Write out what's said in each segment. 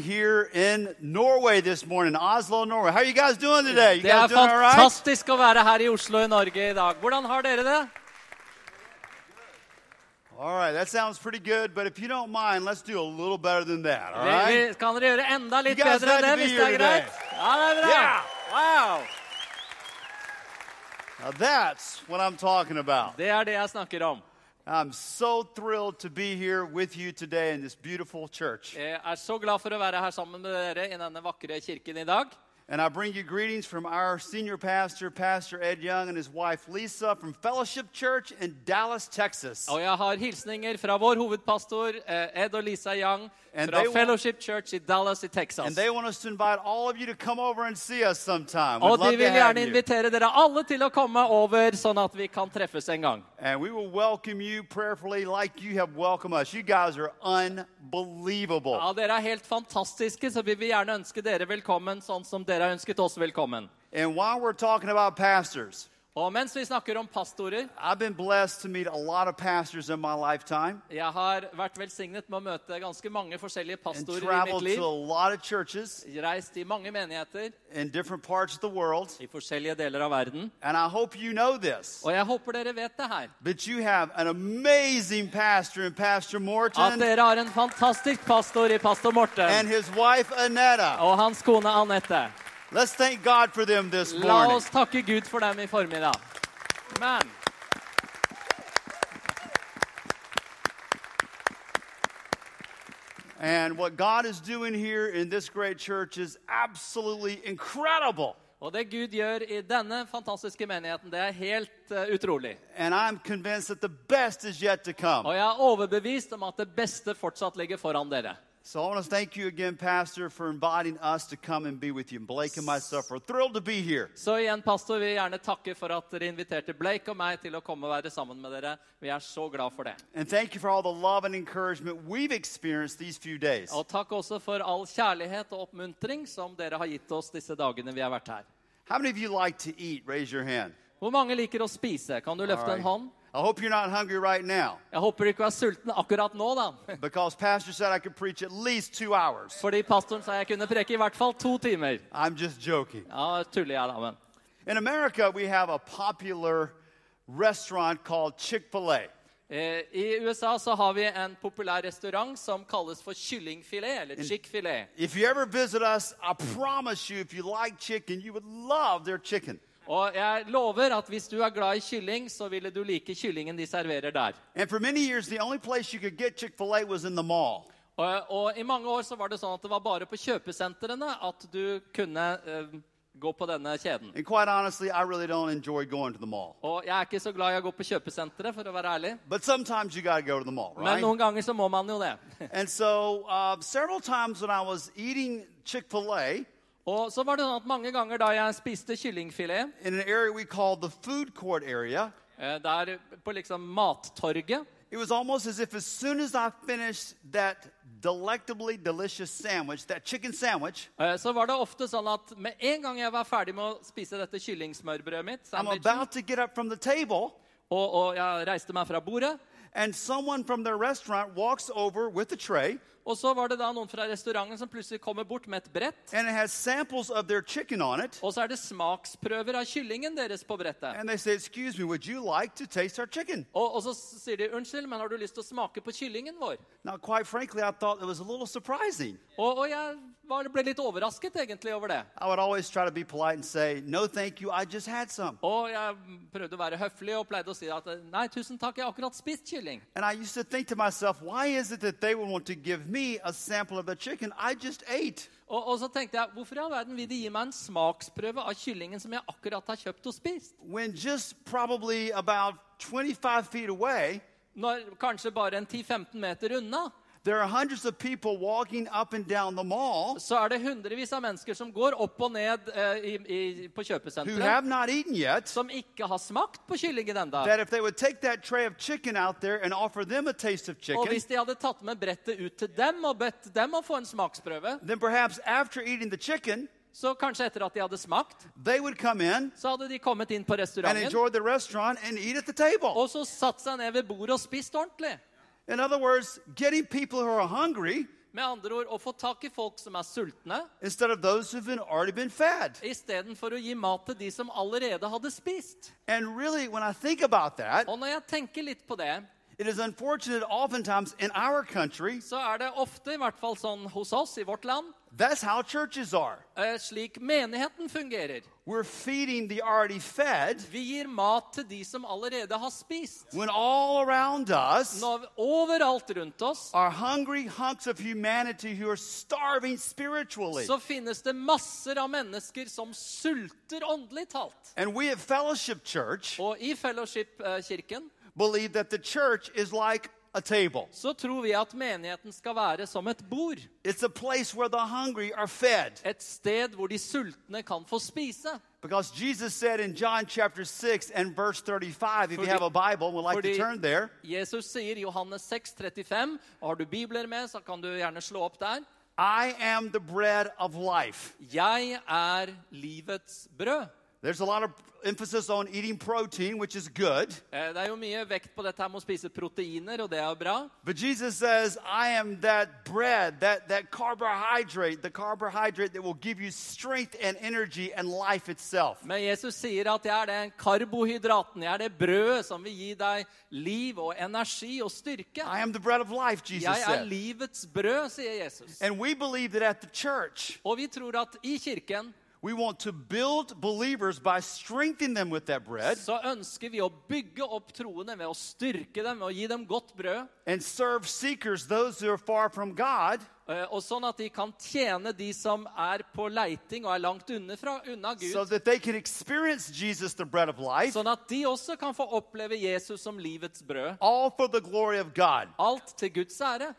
here in Norway this morning, Oslo, Norway. How are you guys doing today? You Det er guys doing all right? fantastisk å være her i Oslo i Norge i dag. Hvordan har dere det? All right, that sounds pretty good, but if you don't mind, let's do a little better than that, all Vi, right? vi, kan dere gjøre enda litt You guys bedre enn had to det, be hvis det here er greit? Ja, det er bra. Yeah. Wow! Now that's what I'm talking about. Det er det jeg snakker om. I'm so thrilled to be here with you today in this beautiful church. Jeg er så glad for å være her sammen med dere i denne vakre kirken i dag. And I bring you greetings from our senior pastor, Pastor Ed Young, and his wife Lisa from Fellowship Church in Dallas, Texas. Og jeg har hilsninger fra vår hovedpastor eh, Ed og Lisa Young And they want- Fellowship Church i Dallas i And they want us to invite all of you to come over and see us sometime. We'd Og de vil gjerne invitere dere alle til å komme over, sånn at vi kan treffes en gang. And we will welcome you prayerfully like you have welcomed us. You guys are unbelievable. Ja, Dere er helt fantastiske, så vi vil gjerne ønske dere velkommen sånn som dere har ønsket oss velkommen. And while we're talking about pastors, Og mens vi snakker om pastorer I've been blessed to meet a lot of pastors in my lifetime Jeg har vært velsignet med å møte ganske mange forskjellige pastorer i mitt liv. to a lot of churches Reist i mange menigheter in different parts of the world. i forskjellige deler av verden. And I hope you know this. Og jeg håper dere vet det her. But you have an amazing pastor in Pastor At dere har en fantastisk pastor i pastor Morten and his wife Annetta. og hans kone Anette. Let's thank God for them this La oss takke Gud for dem i formiddag. Men And what God is doing here in this great church is absolutely incredible. Og det Gud gjør i denne fantastiske menigheten, det er helt eh, utrolig. Og jeg er overbevist om at det beste fortsatt ligger foran dere. So I want to thank you again, Pastor, for inviting us to come and be with you. Blake and myself are thrilled to be here. Så igjen, pastor, jeg gjerne takke for at dere inviterte Blake og meg til å komme og være sammen med dere. Vi er så glad for det. And thank you for all the love and encouragement we've experienced these few days. Og takk også for all kjærlighet og oppmuntring som dere har gitt oss disse dagene vi har vært her. How many of you like to eat? Raise your hand. Hvor mange liker å spise? Kan du løfte All en right. hånd? I hope you're not hungry right now Jeg håper du ikke er sulten akkurat nå, da. because Pastor said I could preach at least two hours. Fordi pastoren sa jeg kunne preke i hvert fall to timer. I'm just joking. Ja, tuller jeg da, men. In America, we have a popular restaurant called Chick fil A. Eh, I USA så har vi en populær restaurant som kalles for kyllingfilet, eller chick-filet. If you ever visit us, I promise you, if you like chicken, you would love their chicken. Og jeg lover at hvis du er glad i kylling, så ville du like kyllingen de serverer der. And for many years, the only place you could get Chick fil A was in the mall. Og, og i mange år så var det sånn at det var bare på kjøpesentrene at du kunne uh, gå på denne kjeden. Honestly, really. Og jeg er ikke så glad i å gå på kjøpesenteret, for å være ærlig. Go mall, right? Men noen ganger så må man jo det. And so, uh, several times when I was eating Chick fil A Og så var det sånn at mange ganger da jeg spiste kyllingfilet, in an area we call the food court area, eh, der på liksom mattorget, it was almost as if as soon as I finished that delectably delicious sandwich, that chicken sandwich, eh, så var det ofte sånn at med en gang jeg var ferdig med å spise dette kyllingsmørbrødet mitt, I'm sandwichen, about to get up from the table, og, og jeg reiste meg fra bordet, and someone from their restaurant walks over with a tray, og så var det da noen fra restauranten som plutselig kommer bort med et brett, and it has samples of their chicken on it. og så er det smaksprøver av kyllingen deres på brettet. And they say, Excuse me, would you like to taste our chicken? Og, og så sier de, unnskyld, men har du lyst til å smake på kyllingen vår? Now, quite frankly, I thought it was a little surprising. Og, og jeg var, ble litt overrasket egentlig over det. I would always try to be polite and say, No, thank you, I just had some. Og jeg prøvde å være høflig og pleide å si at nei, tusen takk, jeg har akkurat spist kylling. And I used to think to myself, Why is it that they would want to give me a sample of the chicken I just ate? Og, og så tenkte jeg, hvorfor i all verden vil de gi meg en smaksprøve av kyllingen som jeg akkurat har kjøpt og spist? When just probably about 25 feet away, Når kanskje bare en 10-15 meter unna, there are hundreds of people walking up and down the mall så er det hundrevis av mennesker som går opp og ned eh, i, i, på who kjøpesenteret, have not eaten yet. som ikke har smakt på kyllingen enda. That if they would take that tray of chicken out there and offer them a taste of Og chicken, hvis de hadde tatt med brettet ut til dem og bedt dem å få en smaksprøve, then perhaps after eating the chicken, så kanskje etter at de hadde smakt, they would come in så hadde de kommet inn på and restauranten, enjoy the restaurant and eat at the table. og så satt seg ned ved bordet og spist ordentlig. In other words, getting people who are hungry Med andre ord å få tak i folk som er sultne, instead of those who've been, already been fed. istedenfor å gi mat til de som allerede hadde spist. And really, when I think about that, Og når jeg tenker litt på det, it is unfortunate oftentimes in our country, så er det ofte, i hvert fall sånn hos oss i vårt land, that's how churches are. Uh, slik menigheten fungerer. We're feeding the already fed Vi gir mat til de som allerede har spist. when all around us Når overalt rundt oss are hungry hunks of humanity who are starving spiritually. så finnes det masser av mennesker som sulter åndelig talt. And we at Fellowship Church Og i Fellowship-kirken believe that the church is like a table. så tror vi at menigheten skal være som et bord. It's a place where the hungry are fed. Et sted hvor de sultne kan få spise. Because Jesus said in John chapter 6 and verse 35, if you have a Bible we'd like to turn there, Jesus sier i Johannes 6, 35, har du bibler med, så kan du gjerne slå opp der. I am the bread of life. Jeg er livets brød. There's a lot of emphasis on eating protein, which is good. Eh, Det er jo mye vekt på dette her med å spise proteiner, og det er bra. But Jesus says, I am that bread, that, that carbohydrate, the carbohydrate that will give you strength and energy and life itself. Men Jesus sier at jeg er den karbohydraten, jeg er det brødet som vil gi deg liv og energi og styrke. I am the bread of life, Jesus Jeg er said. livets brød, sier Jesus. And we believe that at the church, Og vi tror at i kirken we want to build believers by strengthening them with that bread så ønsker vi å bygge opp troende ved å styrke dem og gi dem godt brød. and serve seekers, those who are far from God, eh, Og sånn at de kan tjene de som er på leiting og er langt unna, unna Gud. so that they can experience Jesus, the bread of life, Sånn at de også kan få oppleve Jesus som livets brød. all for the glory of God. Alt til Guds ære.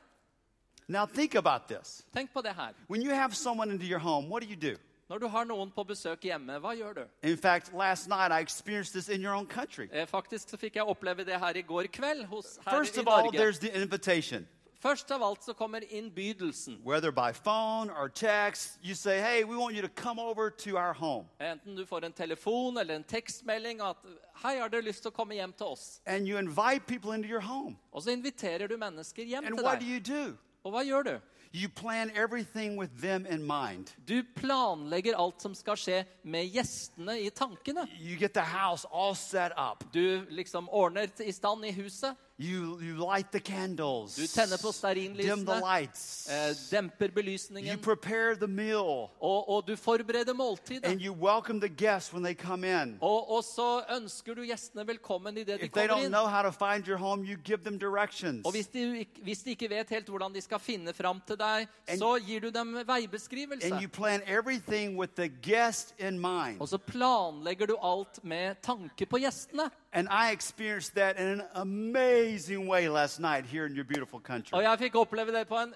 Now, think about this. Tenk på det her. When you have someone into your home, what do you do? Når du har noen på besøk hjemme, hva gjør du? In fact, last night I experienced this in your own country. Eh, Faktisk så fikk jeg oppleve det her i går kveld hos her First i of all, Norge. there's the invitation. Først av alt så kommer innbydelsen. Whether by phone or text, you say, hey, we want you to come over to our home. Enten du får en telefon eller en tekstmelding at 'Hei, har dere lyst til å komme hjem til oss?' And you invite people into your home. Og så inviterer du mennesker hjem And til what do you do? Og hva gjør du? You plan everything with them in mind. Du planlegger alt som skal skje med gjestene i tankene. You get the house all set up. Du liksom ordner i stand i huset. You, you light the candles. Du tenner på Dim the stearinlysene. lights. Eh, demper You belysningen. prepare the meal. Og, og du forbereder måltidet. And you welcome the guests when they come in. Og, og så ønsker du gjestene velkommen idet de If they kommer don't inn. know how to find your home, you give them directions. Og hvis de, ikk- hvis de ikke vet helt hvordan de skal finne fram til deg, så gir du dem veibeskrivelse. And you plan everything with the guest in mind. Og så planlegger du alt med tanke på gjestene. And I experienced that in an amazing way last night here in your beautiful country. Og jeg fikk oppleve det på en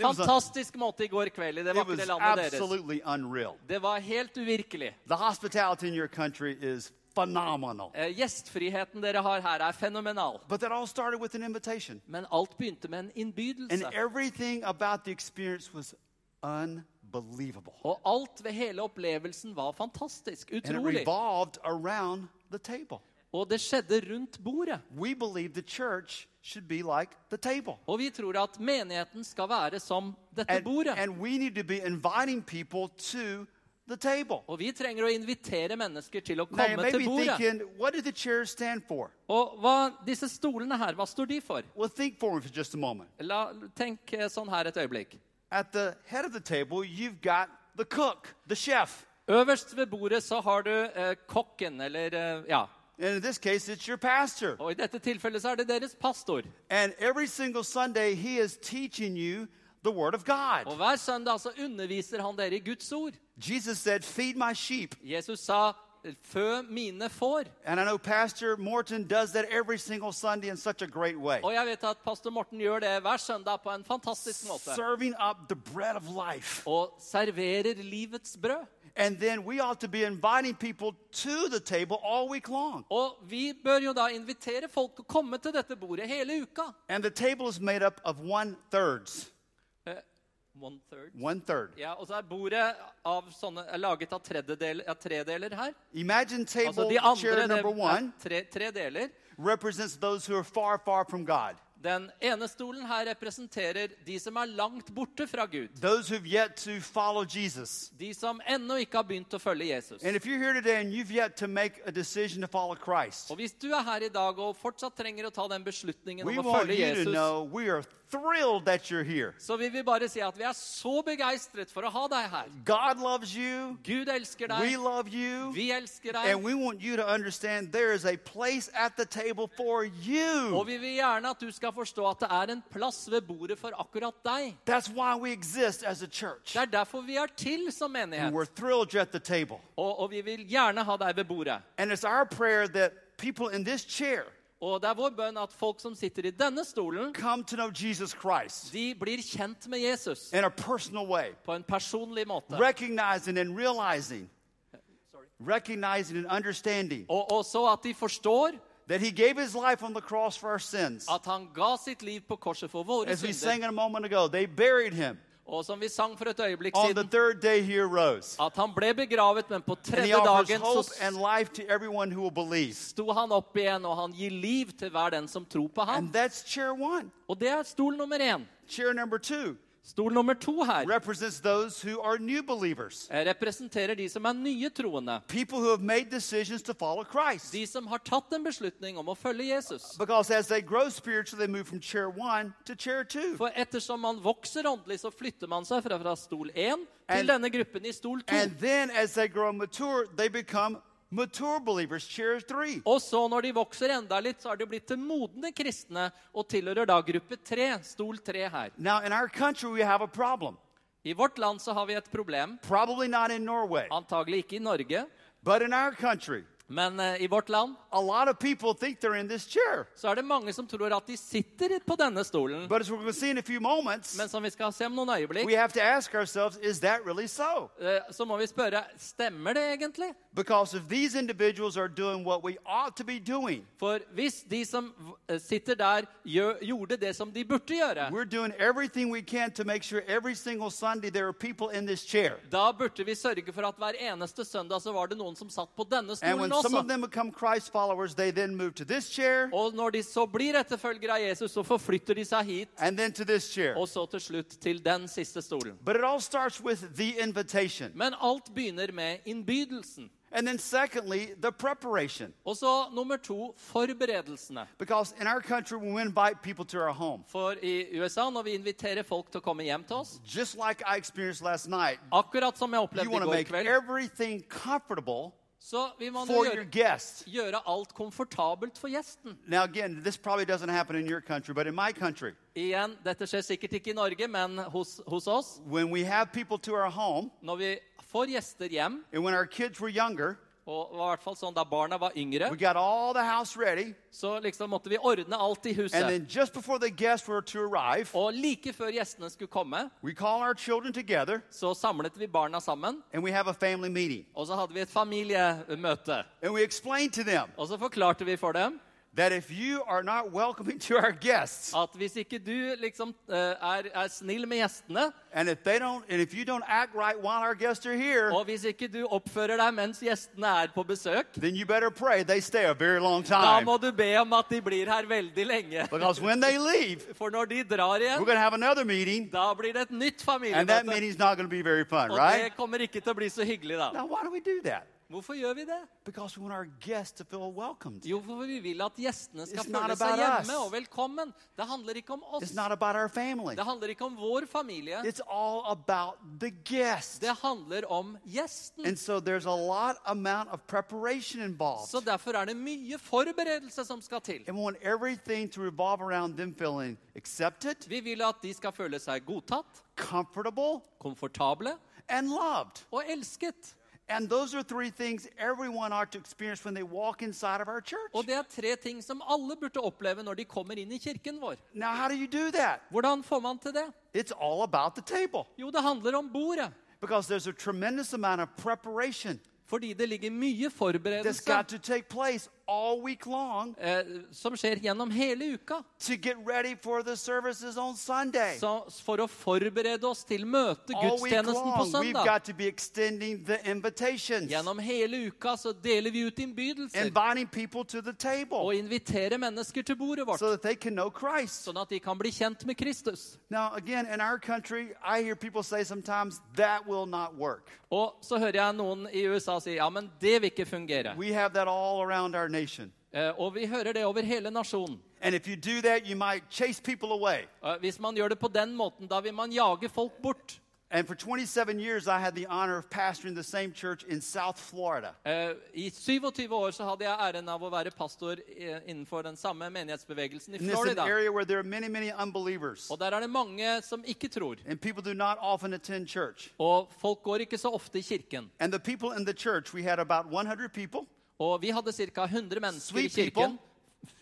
fantastisk måte i går kveld i det vakre landet deres. unreal. Det var helt uvirkelig. The hospitality in your country is phenomenal. Eh, Gjestfriheten dere har her, er fenomenal. But that all started with an invitation. Men alt begynte med en And innbydelse. everything about the experience was unbelievable. Og alt ved hele opplevelsen var fantastisk. And it Utrolig. revolved around the table. Og det skjedde rundt bordet. We believe the church should be like the table. Og vi tror at menigheten skal være som dette And, bordet. and we need to be inviting people to the table. Og vi trenger å invitere mennesker til å Now, komme may til bordet. thinking, what do the chairs stand for? Og hva, disse stolene her, hva står de for? Well, think for me for just a moment. La, tenk eh, sånn her et øyeblikk. At the head of the table, you've got the cook, the chef. Øverst ved bordet så har du eh, kokken, eller eh, ja. And in this case, it's your pastor. Og i dette tilfellet så er det deres pastor. And every single Sunday, he is teaching you the Word of God. Og hver søndag så underviser han dere i Guds ord. Jesus said, Feed my sheep. Jesus sa, fø mine får. And I know Pastor Morton does that every single Sunday in such a great way. Og jeg vet at pastor Morten gjør det hver søndag på en fantastisk måte. Serving up the bread of life. Og serverer livets brød. And then we ought to be inviting people to the table all week long. Og vi bør jo da invitere folk å komme til dette bordet hele uka. And the table is made up of one thirds. Eh, one third. One third. Ja, og så er bordet av sånne, er laget av, tredjedel, av tredeler her. Imagine Altså table de andre chair number er one tre, tre deler. represents those who are far, far from God. Den ene stolen her representerer de som er langt borte fra Gud. those who've yet to follow Jesus. De som ennå ikke har begynt å følge Jesus. And if you're here today and you've yet to make a decision to follow Christ, Og hvis du er her i dag og fortsatt trenger å ta den beslutningen om å følge Jesus, know we are thrilled that you're here. så vil vi bare si at vi er så begeistret for å ha deg her. God loves you. Gud elsker We love you. Vi elsker And we want you to understand there is a place at the table for Og you. vi vil gjerne at du skal forstå at det er en plass ved bordet for akkurat deg. That's why we exist as a church. Det er derfor vi er til som And we're thrilled you're at the table. Og, og vi vil gjerne ha deg ved bordet. And it's our prayer that people in this chair Og det er vår bønn at folk som sitter i denne stolen, come to know Jesus Christ de blir kjent med Jesus in a personal way, på en personlig måte. recognizing and realizing, recognizing and understanding Og også at de forstår that He gave His life on the cross for our sins. at han ga sitt liv på korset for våre As we sang a moment ago, they buried Him. Og som vi sang for et øyeblikk On the siden, third day, He arose. at han ble begravet, men på And He tredje offers dagen hope så and life to everyone who will believe. sto han opp igjen, og han gir liv til hver den som tror på ham. And that's chair one. Og det er stol nummer én. Chair number two Stol nummer to her represents those who are new believers, eh, representerer de som er nye troende. people who have made decisions to follow Christ. De som har tatt en beslutning om å følge Jesus. Because as they grow spiritually, they move from chair one to chair two. For ettersom man vokser åndelig, så flytter man seg fra, fra stol 1 And- til denne gruppen i stol 2. And then as they grow mature, they become mature believers, cheers three. Og så når de vokser enda litt, så har de blitt til modne kristne og tilhører da gruppe tre, stol tre her. Now, in our country, we have a problem. I vårt land så har vi et problem. Probably not in Norway, Antagelig ikke i Norge, but in our country, men uh, i vårt land a lot of people think they're in this chair. så er det mange som tror at de sitter på denne stolen. But as we're going to see in a few moments, Men som vi skal se om noen we have to ask ourselves, is that really so? uh, så må vi spørre stemmer det egentlig. Because if these individuals are doing what we ought to be doing, For hvis de som eh, sitter der, gjør, gjorde det som de burde gjøre, we're doing everything we can to make sure every single Sunday there are people in this chair. da burde vi sørge for at hver eneste søndag så var det noen som satt på denne And when stolen some of them become Christ followers, they then move to this chair Og når de så blir etterfølgere av Jesus, så forflytter de seg hit, and then to this chair. og så til slutt til den siste stolen. But it all starts with the invitation. Men alt begynner med innbydelsen. And then, secondly, the preparation. Og så nummer to forberedelsene. Because in our country, when we invite people to our home, For i USA, når vi inviterer folk til å komme hjem til oss, just like I experienced last night, akkurat som jeg you opplevde i want to make everything comfortable så vi må for your gjøre, gjøre alt komfortabelt for gjesten. Now, again, this probably doesn't happen in your country, but in my country, Igjen, dette skjer sikkert ikke i Norge, men hos, hos oss. when we have people to our home, Når vi får gjester hjem, and when our kids were younger, og var i hvert fall sånn da barna var yngre, we got all the house ready, så liksom måtte vi ordne alt i and huset. then just before the guests were to arrive, Og like før gjestene skulle komme, we call our children together så samlet vi barna sammen, and we have a family meeting. og så hadde vi et familiemøte. And we explain to them Og så forklarte vi for dem that if you are not welcoming to our guests, at hvis ikke du liksom eh, er, er snill med gjestene, and if they don't, and if you don't act right while our guests are here, og hvis ikke du oppfører deg mens gjestene er på besøk, then you better pray they stay a very long da time. må du be om at de blir her veldig lenge. Because when they leave, For når de drar we're going to have another meeting, da blir det et nytt and that meeting's not going to be very fun, Og right? det kommer ikke til å bli så hyggelig, da. Now, why do we do that? Hvorfor gjør vi det? Because we want our guests to feel welcomed. Jo, for vi vil at gjestene skal It's føle seg hjemme us. og velkommen. Det handler ikke om oss. It's not about our family. Det handler ikke om vår familie. It's all about the guest. Det handler om gjesten. And so there's a lot amount of preparation involved. Så derfor er det mye forberedelse som skal til. And we want everything to revolve around them feeling accepted, Vi vil at de skal føle seg godtatt, comfortable, komfortable and loved. og elsket. And those are three things everyone ought to experience when they walk inside of our church. Og det er tre ting som alle burde oppleve når de kommer inn i kirken vår. Now, how do you do that? Hvordan får man til det? It's all about the table Jo, det handler om bordet. because there's a tremendous amount of preparation Fordi det ligger mye that's forberedelse got to take place all week long eh, som skjer gjennom hele uka. to get ready for the services on Sunday. Så for å forberede oss til møte, all week gudstjenesten på long, we've søndag. got to be extending the invitations, Gjennom hele uka så deler vi ut innbydelser inviting people to the og table inviterer mennesker til bordet vårt, so that they can know Christ. sånn at de kan bli kjent med Kristus. Now, again, in our country, I hear people say sometimes that will not work. Og så hører jeg noen i USA si ja, men det vil ikke fungere. We have that all around our nation. Eh, Og vi hører det over hele nasjonen. Hvis man gjør det på den måten, da vil man jage folk bort. And for 27 years, I had the honor of pastoring the same church in South Florida. Uh, I 27 år så hadde jeg æren av å være pastor eh, innenfor den samme menighetsbevegelsen i Florida. area where there are many, many unbelievers. Og der er det mange som ikke tror. And people do not often attend church. Og folk går ikke så ofte i kirken. And the people in the church, we had about 100 people, Og vi hadde ca. 100 mennesker i kirken. people.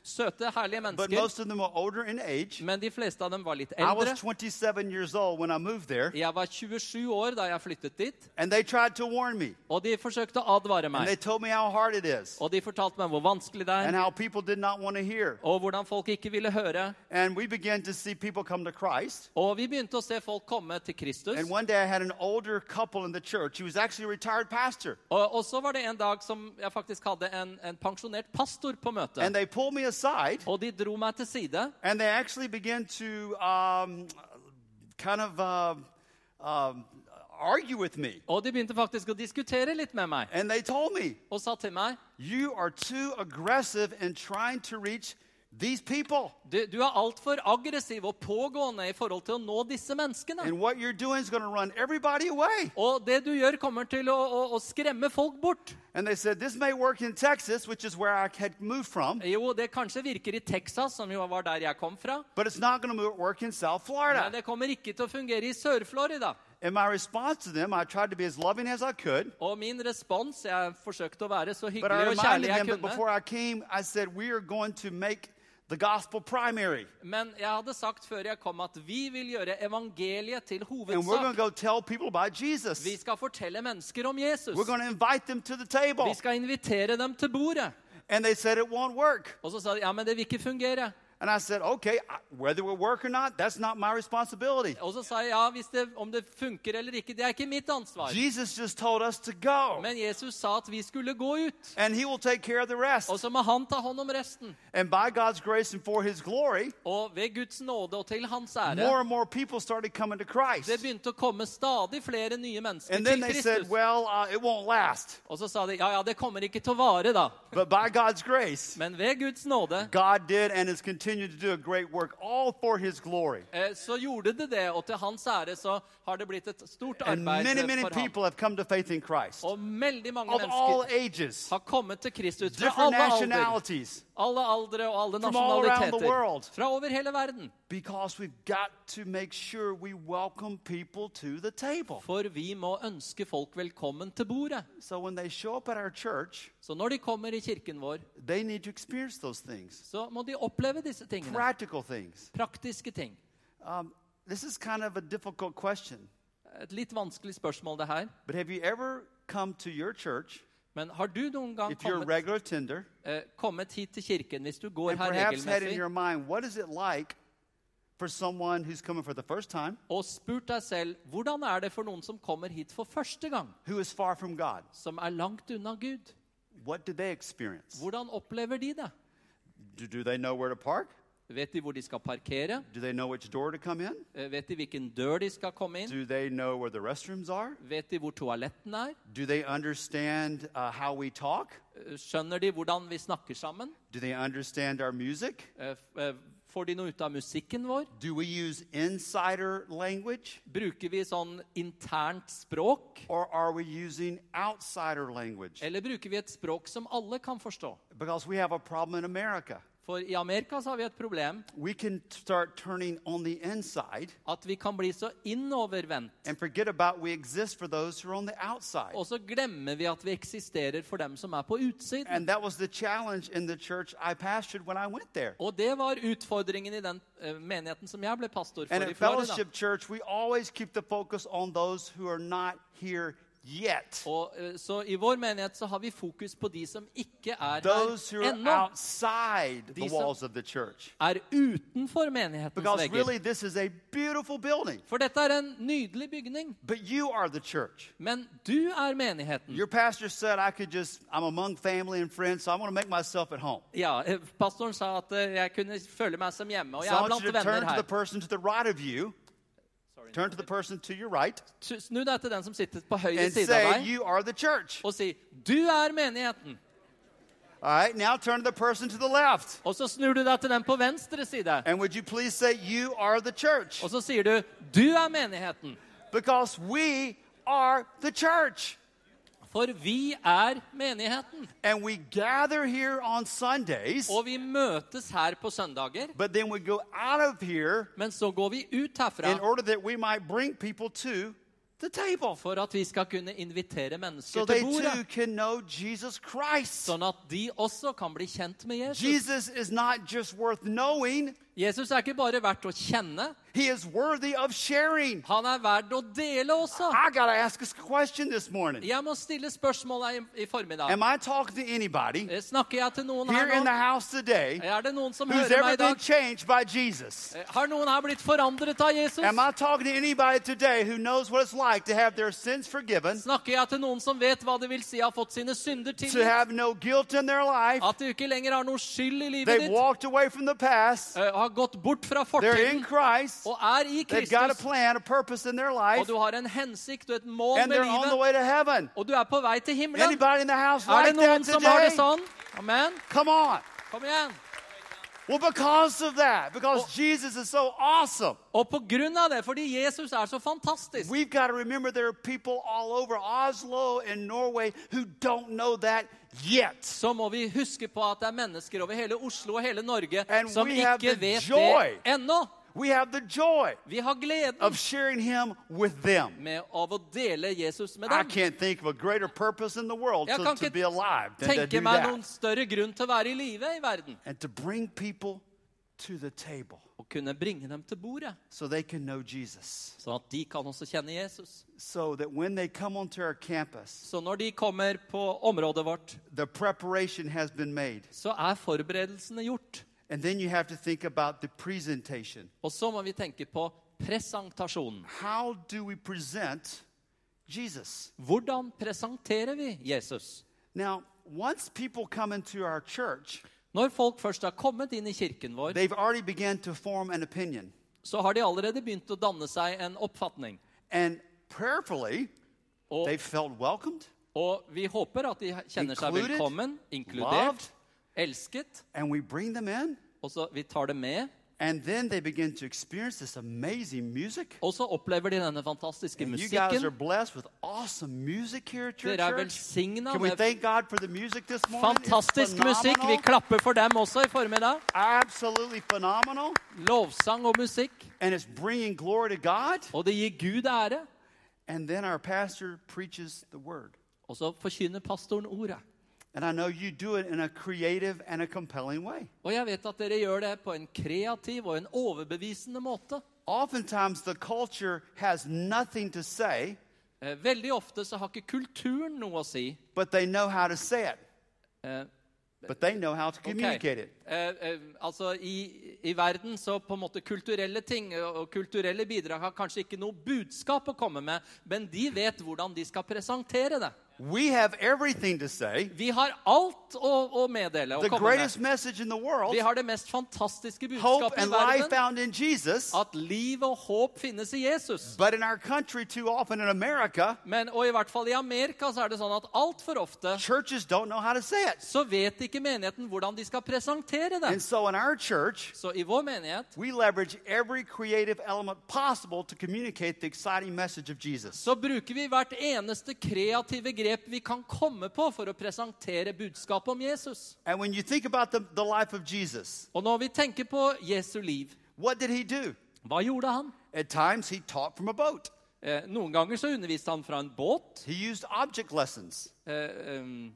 Søte, herlige but mennesker. most of them were older in age. Men de fleste av dem var litt I was eldre. 27 years old when I moved there, Jeg var 27 år da jeg flyttet dit. and they tried to warn me. Og de forsøkte å advare And they meg. told me how hard it is Og de fortalte meg hvor vanskelig det and er, how people did not want to hear. og hvordan folk ikke ville høre. And we began to see people come to Christ. Og vi begynte å se folk komme til Kristus. And one day I had an older couple in the church. He was actually a retired pastor. Og, og så var det en dag som jeg faktisk hadde en, en pensjonert pastor på møte. And they pulled me aside Og de dro meg til side. and they actually began to um, kind of uh, um, argue with me. Og de begynte faktisk å diskutere litt med meg. And they told me, Og sa til meg You are too aggressive in trying to reach these people. du, du er altfor aggressiv og pågående i forhold til å nå disse menneskene. And what you're doing is going to run everybody away. Og det du gjør, kommer til å, å, å skremme folk bort. And they said, This may work in Texas, which is where I had moved from, Jo, det kanskje virker i Texas, som jo var der jeg kom fra. but it's not going to work in South Men det kommer ikke til å fungere i Sør-Florida. And my response to them, I tried to be as loving as I could. Og min respons Jeg forsøkte å være så But I hyggelig og kjærlig reminded jeg them that kunne. before I came, I said, We are going to make the gospel primary. Men jeg hadde sagt før jeg kom, at vi vil gjøre evangeliet til And we're going to hovedsak. go tell people about Jesus. Vi skal fortelle mennesker om Jesus. We're going to invite them to the table. Vi skal invitere dem til bordet. And they said it won't work. Og så sa de ja, men det vil ikke fungere. And I said, Okay, whether it work or not, that's not my responsibility. Og så sa jeg ja, hvis det, om det funker eller ikke, det er ikke mitt ansvar. Jesus just told us to go. Men Jesus sa at vi skulle gå ut. And he will take care of the rest. Og så må han ta hånd om resten. And by God's grace and for his glory, Og ved Guds nåde og til hans more and more people started coming to Christ. det begynte å komme stadig flere nye mennesker And then til they said, Well, uh, it won't last. Og så sa de ja, ja, det kommer ikke til å vare, da. But by God's grace, Men ved Guds nåde God did and has continued to do a great work, all for his glory. eh, så gjorde det det, og til hans ære så har det blitt et stort And arbeid many, many for ham. people have come to faith in Christ Og veldig mange of all mennesker ages, har kommet til Kristus fra different alle nationalities, alle aldre og alle nasjonaliteter. Fra over hele verden. sure. For vi må ønske folk velkommen til bordet. So church, Så når de kommer i kirken vår, så må de oppleve disse tingene. Praktiske ting. Um, this is kind of a difficult question, Et litt vanskelig spørsmål, det her. but have you ever come to your church, Men har du noen gang if you're a kommet, regular tender, eh, kommet hit til kirken hvis du går and her perhaps had in regelmessig, your mind, what is it like for someone who's coming for the first time, og spurt deg selv hvordan er det for noen som kommer hit for første gang, who is far from God? som er langt unna Gud? What do they experience? Hvordan opplever de det? Do, do they know where to park? Vet de hvor de skal parkere? Do they know which door to come in? Eh, Vet de hvilken dør de skal komme inn? Do they know where the restrooms are? Vet de hvor toaletten er? Do they understand uh, how we talk? Eh, Skjønner de hvordan vi snakker sammen? Do they understand our music? Eh, Får de noe ut av musikken vår? Do we use insider language Bruker vi sånn internt språk? or are we using outsider language? Eller bruker vi et språk som alle kan forstå? Because we have a problem in America. For i Amerika så har vi et problem We can start turning on the inside at vi kan bli så innovervendt. and forget about we exist for those who are on the outside. Og så glemmer vi at vi eksisterer for dem som er på utsiden. And that was the challenge in the church I pastored when I went there. Og det var utfordringen i den eh, menigheten som jeg ble pastor for And i at Florida. Fellowship Church, we always keep the focus on those who are not here yet. Og, eh, så I vår menighet så har vi fokus på de som ikke er Those her ennå. the church. Er utenfor menighetens Because vegger. really, this is a beautiful building. For dette er en nydelig bygning. But you are the church. Men du er menigheten. Your pastor said I could just, I'm among family and friends, so I want to make myself at home. Ja, eh, Pastoren sa at eh, jeg kunne føle meg som hjemme, og jeg er blant to turn to the person to the right of you, turn to the person to your right, Snu deg til den som sitter på høyre and side av say, deg, You are the church. og si 'Du er menigheten'. All right, now turn to the person to the left. Og så snur du deg til den på venstre side, And would you please say, You are the church? og så sier du 'Du er menigheten'. Because we are the church. For vi er menigheten. And we gather here on Sundays, Og vi møtes her på søndager, but then we go out of here men så går vi ut in order that we might bring people to the table for at vi skal kunne invitere so mennesker they til too bordet. can know Jesus Christ. Sånn at de også kan bli kjent med Jesus. Jesus is not just worth knowing, Jesus er ikke bare verdt å kjenne, he is worthy of sharing. han er verdt å dele også. I got to ask a question this morning. Jeg må stille spørsmålet i, i formiddag. Am I talking to anybody Eh, Snakker jeg til noen here in her the nå? house today Er det noen som who's hører ever meg i been dag? changed by Jesus? Eh, Har noen her blitt forandret av Jesus? Am I talking to anybody today who knows what it's like to have their sins forgiven, Snakker jeg til noen som vet hva det vil si har fått sine synder to tilgitt? have no guilt in their life? At du ikke lenger har noe skyld i livet They've ditt? walked away from the past. eh, Har gått bort fra fortiden Christ. og er i got a Kristus. plan, a their Og life, du har en hensikt og et mål med livet. Og du er på vei til himmelen. Er det like noen that som har det today? sånn? Amen. Kom igjen. Well, because of that, because Jesus is so awesome, Og på grunn av det, fordi Jesus er så fantastisk, we've got to remember there are people all over Oslo and Norway who don't know that yet. så må vi huske på at det er mennesker over hele Oslo og hele Norge And som ikke vet joy. det ennå. We have the joy Vi har gleden of sharing Him with them. med av å dele Jesus med I dem. can't think of a greater purpose in the world Jeg to, kan to ikke be alive than to tenke do meg noen that. større grunn til å være i live i verden. And to bring people to the table Å kunne bringe dem til bordet, so they can know Jesus. sånn at de kan også kjenne Jesus. So that when they come onto our campus, Så når de kommer på området vårt, the preparation has been made. så er forberedelsene gjort. And then you have to think about the presentation. Og så må vi tenke på presentasjonen. How do we present Jesus? Hvordan presenterer vi Jesus? Now, once people come into our church, Når folk først har kommet inn i kirken vår, they've already begun to form an opinion. så har de allerede begynt å danne seg en oppfatning. And prayerfully, Og, they felt welcomed og vi håper at de kjenner seg Included, velkommen, loved. Elsket. and we bring them in. Og så vi tar det med. And then they begin to experience this amazing music. Og så opplever de denne fantastiske And you guys are musikken. blessed with awesome music here at your Dere er velsigna Can we med thank God for the music this morning? Fantastisk musikk. Vi klapper for dem også i formiddag. Absolutely phenomenal. Lovsang og musikk. And it's bringing glory to God. Og det gir Gud ære. And then our pastor preaches the word. Og så forkynner pastoren ordet. And I know you do it in a creative and a compelling way. Og jeg vet at dere gjør det på en kreativ og en overbevisende måte. Oftentimes, the culture has nothing to say, Eh, Veldig ofte så har ikke kulturen noe å si. but they know how to say it. Eh, But they know how to communicate it. Eh, altså i, I verden så på en måte kulturelle ting og kulturelle bidrag har kanskje ikke noe budskap å komme med, men de vet hvordan de skal presentere det. We have everything to say. Vi har alt å, å meddele og The komme greatest med. message in the world, Vi har det mest fantastiske hope budskapet i and life verden. found in Jesus. At liv og håp finnes i Jesus. But in our country, too often in America, Men, og i hvert fall i Amerika så er det sånn at altfor ofte churches don't know how to say it. så vet ikke menigheten hvordan de skal presentere And so in our church, Så i vår menighet we leverage every creative element possible to communicate the exciting message of Jesus. så bruker vi hvert eneste kreative grep vi kan komme på for å presentere budskapet om Jesus. And when you think about the, the life of Jesus, Og når vi tenker på Jesu liv, what did he do? hva gjorde han? At times, he taught from a boat. Eh, noen ganger så underviste han fra en båt. He used object lessons, Eh, um,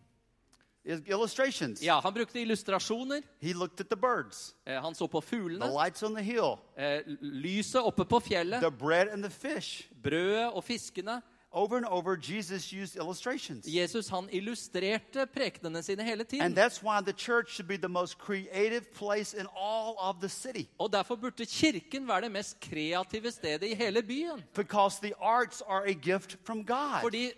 illustrations. ja, han brukte illustrasjoner. He looked at the birds, Eh, han så på the fuglene. lights on the hill, Eh, lyset oppe på fjellet. the bread and the fish. Brødet og fiskene. Over and over, Jesus used illustrations. Jesus han illustrerte prekenene sine hele And that's why the church should be the most creative place in all of the city. Og Derfor burde kirken være det mest kreative stedet i hele byen. Because the arts are a gift from God. Fordi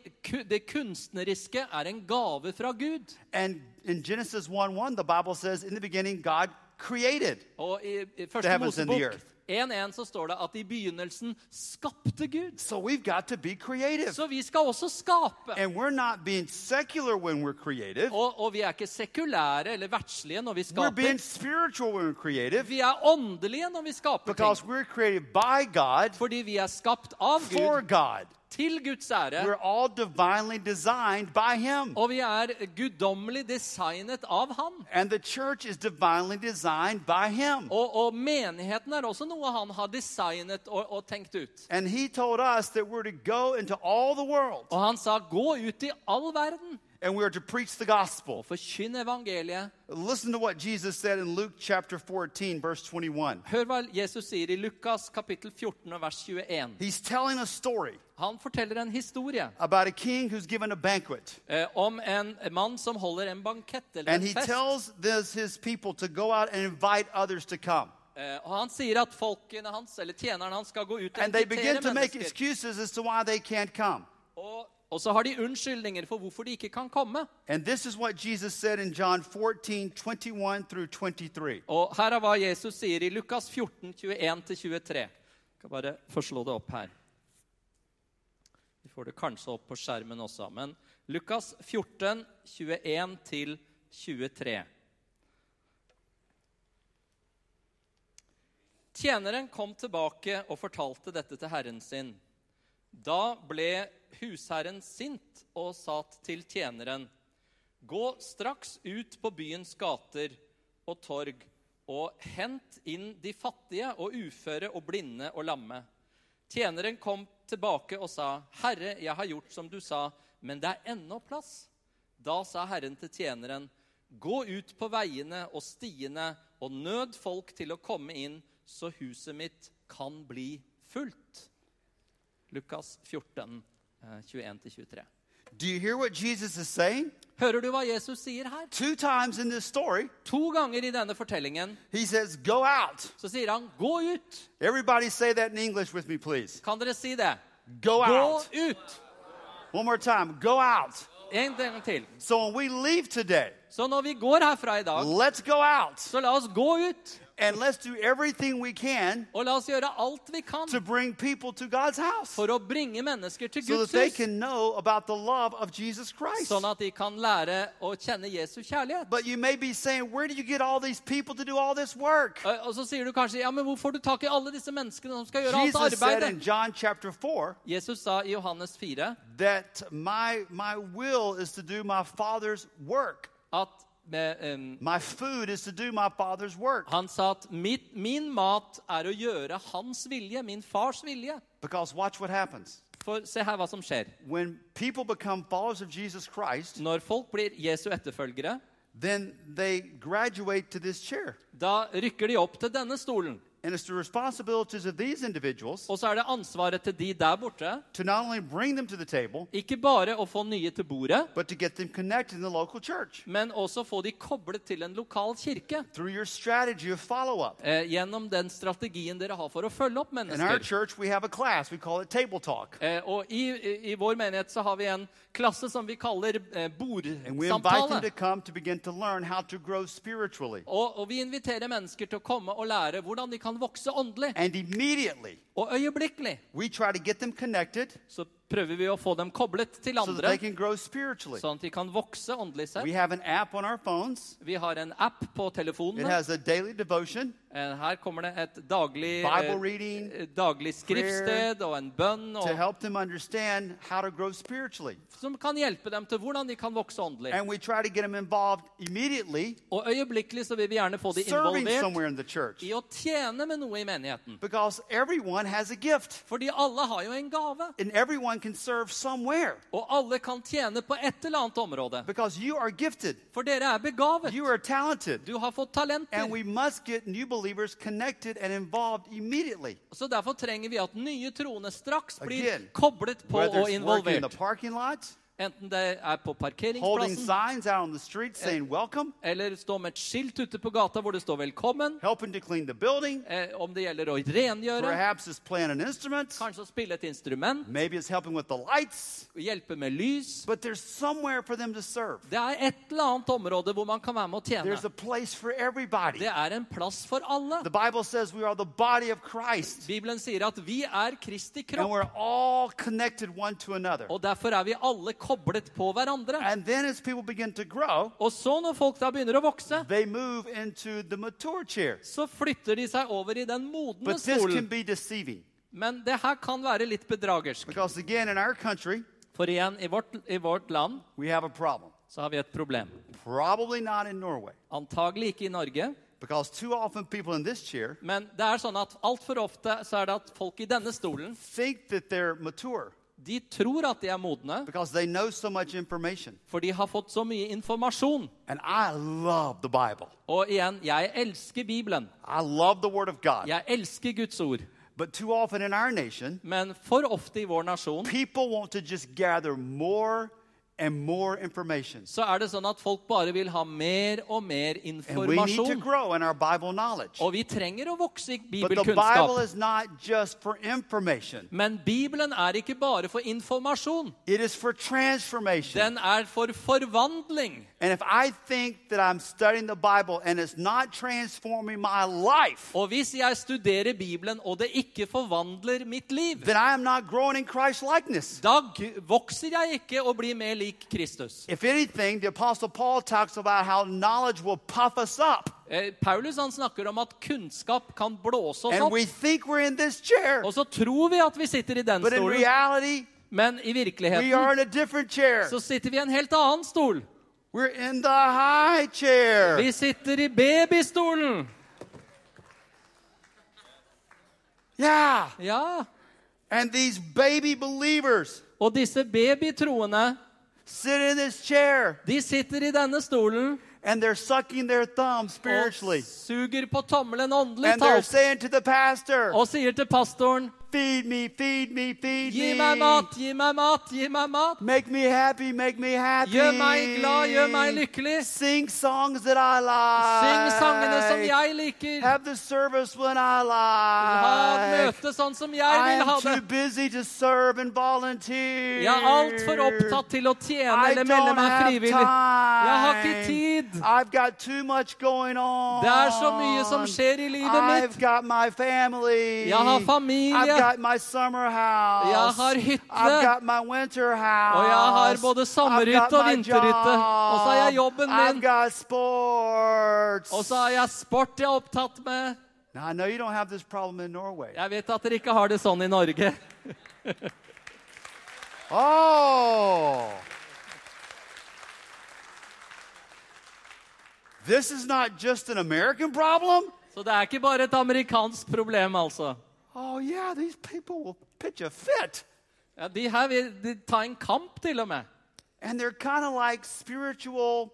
det kunstneriske er en gave fra Gud. And in Genesis 1 1, the Bible says, In the beginning, God created. Og i, i The første heavens and the Mosebok earth. 1.1 så står det at i begynnelsen skapte Gud. So we've got to be creative. Så vi skal også skape. And we're not being secular when we're creative, Og, og vi er ikke sekulære eller verdslige når vi we're being spiritual when we're creative Vi er åndelige når vi skaper because ting. we're created by God Fordi vi er skapt av for Gud God. Til Guds ære. We're all divinely designed by Him. Og vi er guddommelig designet av Han. And the church is divinely designed by Him. Og, og menigheten er også noe han har designet og, og tenkt ut. And He told us that we're to go into all the world Og han sa 'gå ut i all verden and we are to preach the gospel. forkynn evangeliet'. Listen to what Jesus said in Luke chapter 14, verse 21. Hør hva Jesus sier i Lukas kapittel 14 vers 21. He's telling a story Han forteller en historie about a king who's given a banquet. eh, om en mann som holder en bankett eller And en he fest. tells this, his people to go out and invite others to come. Uh, og han sier at folkene hans, eller tjenerne hans skal gå ut og invitere mennesker. Og, og så har de unnskyldninger for hvorfor de ikke kan komme. And this is what Jesus said in John 14, 21 through 23. Og her er hva Jesus sier i Lukas 14, 21-23. Skal bare få slå det opp her. Vi får det kanskje opp på skjermen også. Men Lukas 14, 21-23. Tjeneren kom tilbake og fortalte dette til herren sin. Da ble husherren sint og sa til tjeneren.: Gå straks ut på byens gater og torg og hent inn de fattige og uføre og blinde og lamme. Tjeneren kom tilbake og sa, 'Herre, jeg har gjort som du sa, men det er ennå plass.' Da sa Herren til tjeneren, 'Gå ut på veiene og stiene og nød folk til å komme inn, så huset mitt kan bli fullt.' Lukas 14, eh, 21-23. Do you hear what Jesus is saying? Hører du hva Jesus sier her? Two times in this story, To ganger i denne fortellingen he says, Go out. så sier han 'gå ut'. Everybody say that in English with me, please. Kan dere si det? Go Gå out. ut! One more time. Go out. En gang til. So when we leave today, Så når vi går herfra i dag, let's go out så la oss gå ut. And let's do everything we can Og la oss gjøre alt vi kan to bring people to God's house for å bringe mennesker til so that Guds they hus. can know about the love of Jesus Christ. Sånn at de kan lære å kjenne Jesu kjærlighet. But you may be saying, Where do you get all these people to do all this work? Eh, Og så sier du kanskje ja, men hvor får du tak i alle disse menneskene som skal gjøre alt Jesus said in? John chapter 4 Jesus sa i Johannes 4 that my, my will is to do my Father's work. at med, um, My food is to do my Father's work. Han sa at mitt, min mat er å gjøre hans vilje, min fars vilje. Because watch what happens. For se her hva som skjer. When people become followers of Jesus Christ, Når folk blir Jesu etterfølgere, then they graduate to this chair. da rykker de opp til denne stolen. And it's the responsibilities of these individuals Og så er det ansvaret til de der borte, to not only bring them to the table, ikke bare å få nye til bordet, but to get them connected in the local church men også få de koblet til en lokal kirke. through your strategy of follow up. Eh, gjennom den strategien dere har for å følge opp In our mennesker. church, we have a class. We call it Table Talk. Eh, og i, i, I vår menighet så har vi en klasse som vi kaller eh, And we invite them bordsamtale. come to begin to learn how to grow spiritually. Og, og vi inviterer mennesker til å komme og lære hvordan de kan vokse åndelig. And immediately, Og øyeblikkelig we try to get them connected så prøver vi å få dem koblet til andre, can sånn at de kan vokse åndelig sett. Vi har en app på telefonene. Eh, Her kommer det et daglig, eh, reading, eh, daglig skriftsted og en bønn som kan hjelpe dem til hvordan de kan vokse åndelig. Og øyeblikkelig så vil vi gjerne få dem involvert i å tjene med noe i menigheten. Fordi alle har jo en gave. And everyone can serve somewhere Og alle kan tjene på et eller annet område. because you are gifted, For dere er begavet. you are talented, Du har fått and talenter. we must get new believers connected and involved immediately. Så derfor trenger vi at nye troende straks blir Again, koblet på og working in the involvert. parking lot, Enten det er på parkeringsplassen, street saying eller stå med et skilt ute på gata hvor det står 'velkommen', building, eh, om det gjelder å rengjøre, kanskje å spille et instrument, lights, hjelpe med lys. Det er et eller annet område hvor man kan være med å tjene. Det er en plass for alle. Bibelen sier at vi er Kristi kropp, og derfor er vi alle koblet på hverandre. And then as people begin to grow, Og så når folk da begynner å vokse, they move into the mature chair. så flytter de seg over i den modne But this can stolen. be deceiving Men det her kan være litt bedragersk. because, again, in our country, For igjen, i vårt, i vårt land we have a problem. så har vi et problem. Probably not in Norway Antagelig ikke i Norge, because too often people in this chair men det er sånn at altfor ofte så er det at folk i denne stolen think that they're mature de tror at de er modne, because they know so much information. for de har fått så mye informasjon. And I love the Bible. Og igjen, jeg elsker Bibelen. I love the Word of God. Jeg elsker Guds ord. But too often in our nation, Men for ofte i vår nasjon people want to just gather more and more information. så er det sånn at folk bare vil ha mer og mer And we need to informasjon. grow in our Bible knowledge. Og vi trenger å vokse i But the Bible bibelkunnskap. is not just for information, Men Bibelen er ikke bare for informasjon. it is for transformation. Den er for forvandling. And if I think that I'm studying the Bible and it's not transforming my life, Og hvis jeg studerer Bibelen, og det ikke forvandler mitt liv, then I am not growing in Christ likeness. da g- vokser jeg ikke og blir mer lik Kristus. If anything, the Apostle Paul talks about how knowledge will puff us up. Eh, Paulus han snakker om at kunnskap kan blåse oss And opp. we think we're in this chair, Og så tror vi at vi sitter i den but in stolen, reality, men i we are virkeligheten in a different chair. så sitter vi i en helt annen stol. We're in the high chair. Vi sitter i babystolen. Yeah. Ja. And these baby believers Og disse babytroende, sit in this chair de sitter i denne stolen and they're sucking their thumb og spiritually. suger på tommelen åndelig And they're saying to the pastor, og sier til pastoren Feed me, feed me, feed Gi me. meg mat, gi meg mat, gi meg mat. Make me happy, make me happy. Gjør meg glad, gjør meg lykkelig. Sing songs that I like. Syng sangene som jeg liker. Have the service when I Ha et møte sånn som jeg I vil ha am det. too busy to serve and volunteer. Jeg er altfor opptatt til å tjene I eller melde meg frivillig. Jeg har ikke tid. I've got too much going on. Det er så mye som skjer i livet I've mitt. got my family. Jeg har familie. I've got my summer house. Jeg har hytte. I've got my winter house. Og jeg har både I've sommerhytte og vinterhytte. Og så har jeg job. jobben I've min. got sports. Og så har jeg sport jeg er opptatt med. Now I know you don't have this problem in Norway. Jeg vet at dere ikke har det sånn i Norge. Oh. This is not just an American problem. Så det er ikke bare et amerikansk problem, altså. Oh, yeah, these people will pitch a fit. Ja, de her vil de ta en kamp, til og med. And they're kind of like spiritual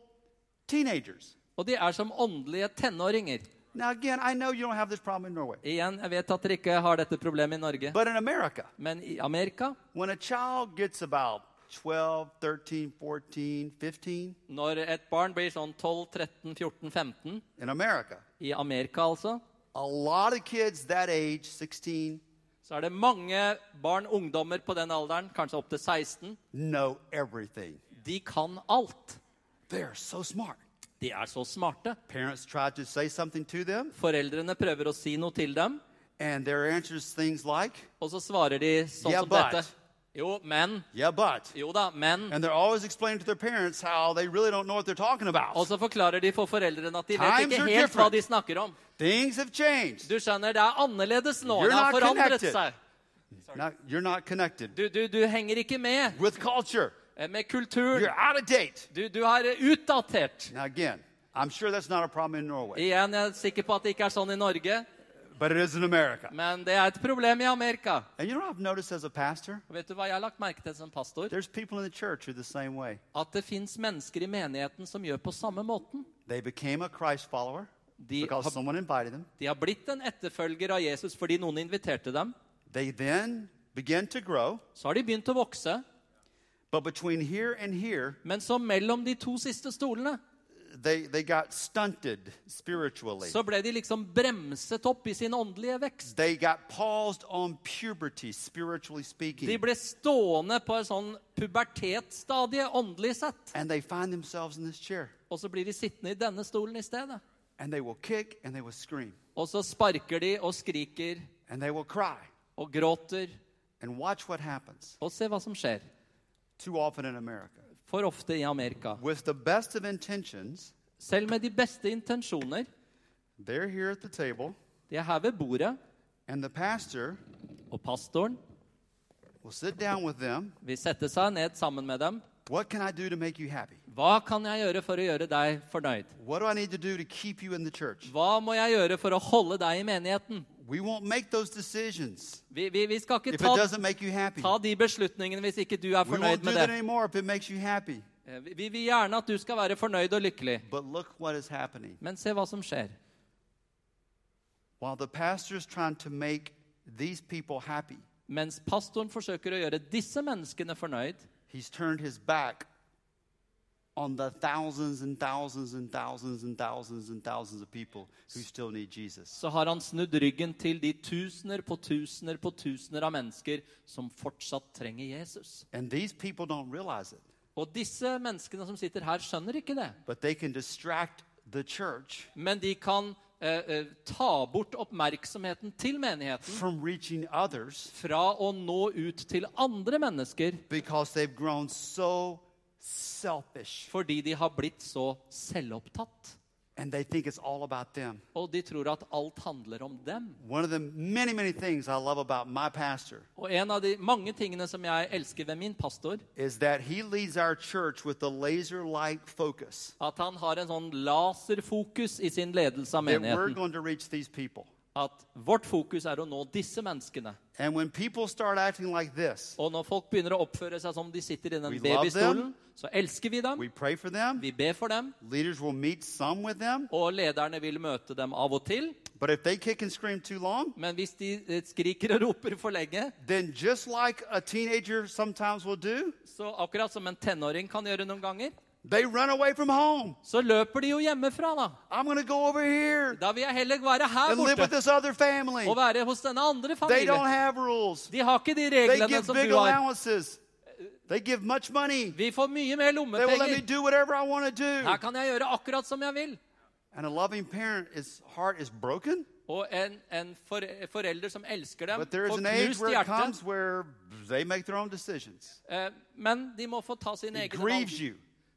teenagers. Og de er som åndelige tenåringer. Now, again, I know you don't have this problem in Norway. Igjen, jeg vet at dere ikke har dette problemet i Norge. But in America, Men i Amerika, when a child gets about 12, 13, 14, 15, når et barn blir sånn 12, 13, 14, 15 in America, I Amerika, altså. A lot of kids that age, 16, Så er det mange barn, ungdommer på den alderen, kanskje opp til 16. know everything. De kan alt. They're so smart. De er så smarte. Parents try to say something to them, Foreldrene prøver å si noe til dem, and their answers things like, og så svarer de sånn Yeah, som but. dette. Jo, men. yeah, but. Jo da, men. And they're always explaining to their parents how they really don't know what they're talking Og about. så forklarer de for foreldrene at de vet Times ikke are helt hva different. de snakker om. Things have changed. Du skjønner, det er annerledes nå. You're Det har not forandret connected. seg. Not, you're not connected Du, du, du henger ikke med with culture. eh, med kulturen. You're out of date. Du, du er utdatert. Now, again, I'm sure that's not a problem in Norway. Igjen, jeg er sikker på at det ikke er sånn i Norge. But it is in America. Men det er et problem i Amerika. And you know what I've noticed as a pastor? Og vet du hva jeg har lagt merke til som pastor? There's people in the church who are the same way. At det fins mennesker i menigheten som gjør på samme måten. They became a Christ follower De because har, someone invited them. de har blitt en etterfølger av Jesus fordi noen inviterte dem. They then began to grow, Så har de begynt å vokse. but between here and here, Men så mellom de to siste stolene they, they got stunted spiritually. så ble de liksom bremset opp i sin åndelige vekst. They got paused on puberty, spiritually De speaking. ble stående på en sånn pubertetsstadie åndelig sett. And they find themselves in this chair. Og så blir de sittende i denne stolen i stedet. And they will kick and they will scream. Og så sparker de og skriker And they will cry. og gråter. And watch what happens. Og se hva som skjer. Too often in America. For ofte i Amerika. Selv med de beste intensjoner. table, De er her ved bordet, pastor og pastoren them. vil sette seg ned sammen med dem. What can I do to make you happy? Hva kan jeg gjøre for å gjøre deg fornøyd? What do I need to do to keep you in the church? Hva må jeg gjøre for å holde deg i menigheten? We won't make those decisions Vi, vi, vi skal ikke if ta, it doesn't make you happy. ta de beslutningene hvis ikke du er We fornøyd won't do med that det. anymore if it makes you happy. Eh, Vi vi vil gjerne at du skal være fornøyd og lykkelig. But look what is happening. Men se hva som skjer. While the pastor's trying to make these people happy, Mens pastoren forsøker å gjøre disse menneskene fornøyd, he's turned his back on the thousands and thousands and thousands and thousands and thousands of people who still need Jesus. så har han snudd ryggen til de tusener på tusener på tusener av mennesker som fortsatt trenger Jesus. And these people don't realize it, Og disse menneskene som sitter her, skjønner ikke det. but they can distract the church Men de kan eh, eh, ta bort oppmerksomheten til menigheten others fra å nå ut til andre mennesker so fordi de har blitt så selvopptatt. And they think it's all about them. Og de tror at alt handler om dem. One of the many, many things I love about my pastor Og en av de mange tingene som jeg elsker ved min pastor, is that he leads our church with a laser like focus at han har en sånn laserfokus i sin ledelse av that we're menigheten. going to reach these people. At vårt fokus er å nå disse menneskene. Like this, Og når folk begynner å oppføre seg som de sitter i den babystolen, så elsker vi dem. them. Vi ber for dem. Them. Og lederne vil møte dem av og til. Long, Men hvis de eh, skriker og roper for lenge, like do, så akkurat som en tenåring kan gjøre noen ganger, they run away from home. så løper de jo hjemmefra, da. I'm to go over here Da vil jeg heller være her and live with this other family. og være hos denne andre They don't familien. have rules. De har ikke de They reglene give som big du har. allowances. They give much money. Vi får mye mer They will let me lommepenger. do whatever I want to do. Her kan jeg gjøre akkurat som jeg vil. And a loving parent, his heart is broken. Og en, en for, forelder som elsker dem, But there is får an age knust where it hjerte. comes where they make their own decisions. Eh, Men de må få ta sine It egne grieves valg. you.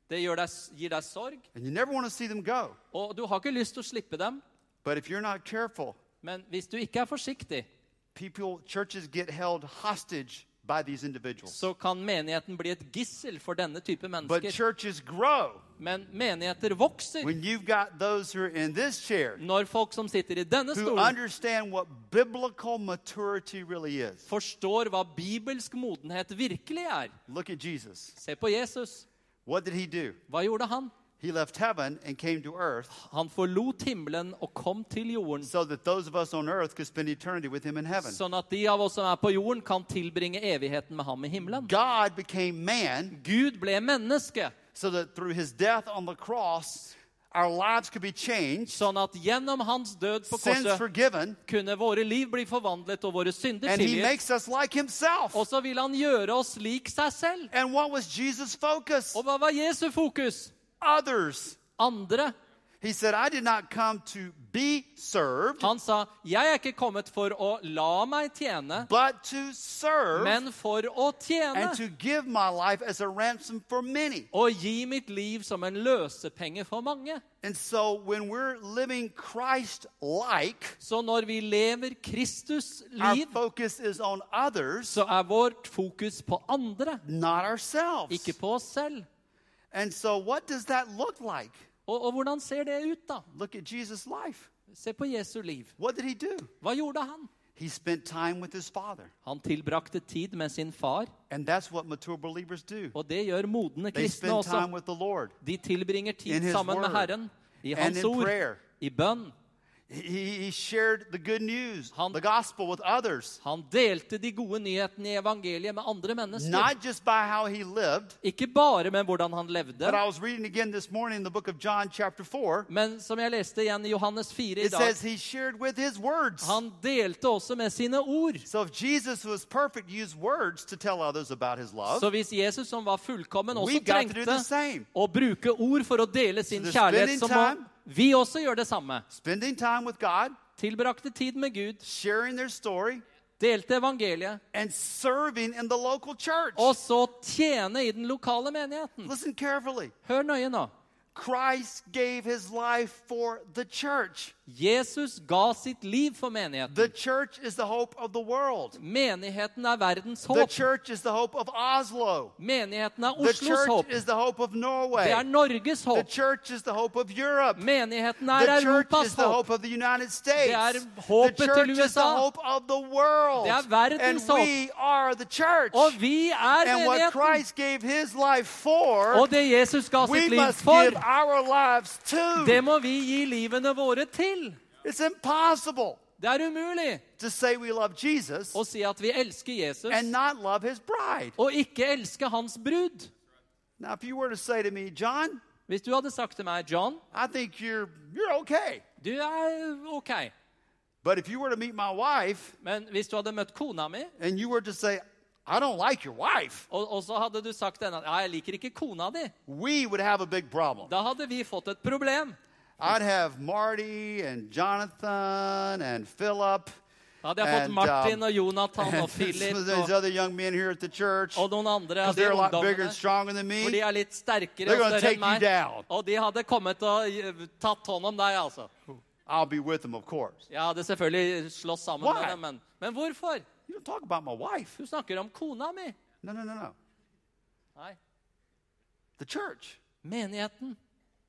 Det deg, gir deg sorg, And you never want to see them go. og du har ikke lyst til å slippe dem. But if you're not careful, Men hvis du ikke er forsiktig, people, churches get held hostage by these individuals. så kan menigheten bli et gissel for denne type But mennesker. churches grow Men menigheter vokser when you've got those who are in this chair når folk som sitter i denne who stolen, understand what biblical maturity really is. forstår hva bibelsk modenhet virkelig er. Look at Jesus. Se på Jesus. What did he do? Hva gjorde han? He left heaven and came to earth Han forlot himmelen og kom til jorden, so that those of us on earth could spend eternity with him in heaven. sånn at de av oss som er på jorden, kan tilbringe evigheten med ham i himmelen. God became man Gud ble menneske, so that through his death on the cross, our lives could be changed, sånn at gjennom hans død på korset forgiven, kunne våre liv bli forvandlet og våre synder tilgitt. like himself. Og så vil han gjøre oss lik seg selv. Jesus'? Og hva var Jesu fokus? Others. Andre. He said, I did not come to be served, Han sa, 'Jeg er ikke kommet for å la meg tjene, but to serve men for å tjene' and to give my life as a ransom for many. og gi mitt liv som en løsepenge for mange. And so when we're living Christ like, Så når vi lever Kristus our liv, focus is on others, så er vårt fokus på andre, not ourselves. ikke på oss selv. And so, what does that look like? Og, og hvordan ser det ut, da? Look at Jesus' life. Se på Jesu liv. What did he do? Hva gjorde han? He spent time with his father. Han tilbrakte tid med sin far, And that's what mature believers do. og det gjør modne They kristne spend også. time with the Lord. De tilbringer In tid his word, med. Herren, i Hans ord, prayer. i bønn. He, he shared the good news, Han- the gospel with others, Han delte de gode nyhetene i evangeliet med andre mennesker. not just by how he lived. Ikke bare med hvordan han But levde, I was reading again this morning in the book of John, chapter 4. men som jeg leste igjen i Johannes 4 i It dag, says he shared with his words. han delte også med sine ord. So if Jesus, was perfect, used words to tell others about his love, Så hvis Jesus, som var fullkommen, også trengte å bruke ord for å dele sin So kjærlighet, som time- vi også gjør det samme. Spending time with God, Tilbrakte tid med Gud, sharing their story, delte evangeliet, and serving in the local church. og så tjene i den lokale menigheten. Listen carefully. Hør nøye nå. Christ gave his life for the church. Jesus ga sitt liv for menigheten. The church is the hope of the world. Menigheten er verdens The church is the hope of Oslo. Menigheten er The church håp. is the hope of Det Norway. er Norges The church is the hope of Europe. Menigheten The er church Europas is the hope of the United States. Det er The håpet til church is the hope of the world. Det er And verdens håp. we are the church. Og vi er And what. Christ gave his life for, Og det Jesus ga we sitt liv must for, det må vi gi livene våre til. Det er umulig Jesus å si at vi elsker Jesus, og ikke elske hans brud. Now, if you were to say to me, John, Hvis du hadde sagt til meg, John, I think you're you're okay. du er ok. But if you were to meet my wife Men hvis du hadde møtt kona mi, and you were to say, I don't like your wife, og, og så hadde du sagt henne at ja, jeg liker ikke kona di, we would have a big problem. da hadde vi fått et problem. I'd have Marty and Jonathan and Philip Da hadde jeg fått And, Martin um, og Jonathan and og Philip og, church og noen andre av de ungdommene. For de er litt sterkere og større enn meg. Og de hadde kommet og eh, tatt hånd om deg, altså. Them. Jeg hadde selvfølgelig slåss sammen Why? med dem, men, men hvorfor? You don't talk about my wife. Du snakker om kona mi. No, no, no, no. Nei. The church Menigheten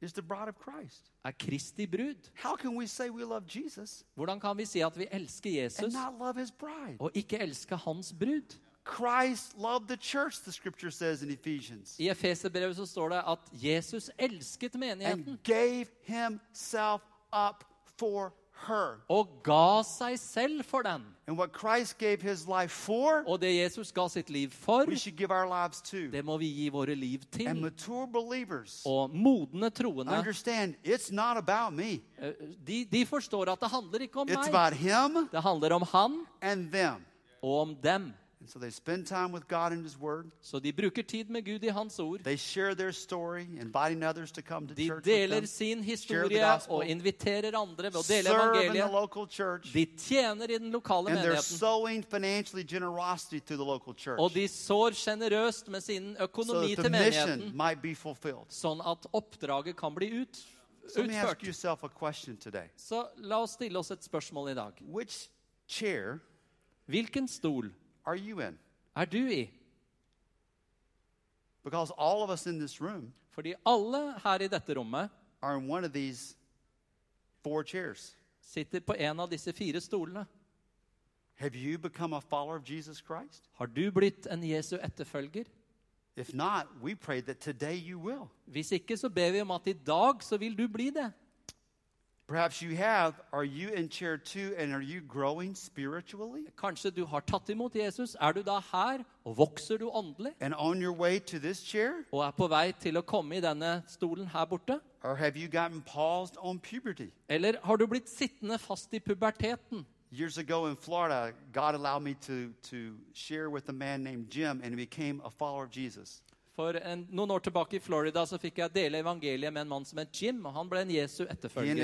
is the bride of Christ. er Kristi brud. How can we say we love Jesus Hvordan kan vi si at vi elsker and Jesus not love his bride? og ikke elske hans brud? Christ loved the church, the scripture says in Ephesians, I Efeserbrevet så står det at Jesus elsket menigheten and gave himself up for her. og ga seg selv for den. And what Christ gave his life for, Og det Jesus ga sitt liv for, we should give our lives to. det må vi gi våre liv And til. mature believers Og modne troende, understand it's not about me, eh, de, de forstår at det handler ikke om it's meg. about him Det handler om han and them. og om dem. And so they spend time with God and his word. Så de bruker tid med Gud i hans ord. They share their story, inviting others to come to De church with deler them. sin historie og inviterer andre ved å dele Serve in the evangeliet. local church. De tjener i den lokale And they're menigheten. sowing financially generosity to the local church. Og de sår sjenerøst med sin so økonomi that til the mission menigheten, might be fulfilled. sånn at oppdraget kan bli ut, So let me ask utført. yourself a question today. Så la oss stille oss et spørsmål i dag. Which chair Hvilken stol are you in? er du i? Because all of us in this room Fordi alle her i dette rommet are in one of these four chairs. sitter på en av disse fire stolene. Have you become a follower of Jesus Christ? Har du blitt en Jesu etterfølger? If not, we pray that today you will. Hvis ikke, så ber vi om at i dag så vil du bli det. Perhaps you have. Are you in chair two and are you growing spiritually? Kanskje du har tatt imot Jesus. Er du da her, og vokser du åndelig? And on your way to this chair? Og er på vei til å komme i denne stolen her borte? Or have you gotten paused on puberty? Eller har du blitt sittende fast i puberteten? Years ago in Florida, God allowed me to, to share with a man named Jim, and he became a follower of Jesus. For en, noen år tilbake i Florida så fikk jeg dele evangeliet med en mann som het Jim. og Han ble en Jesu etterfølger.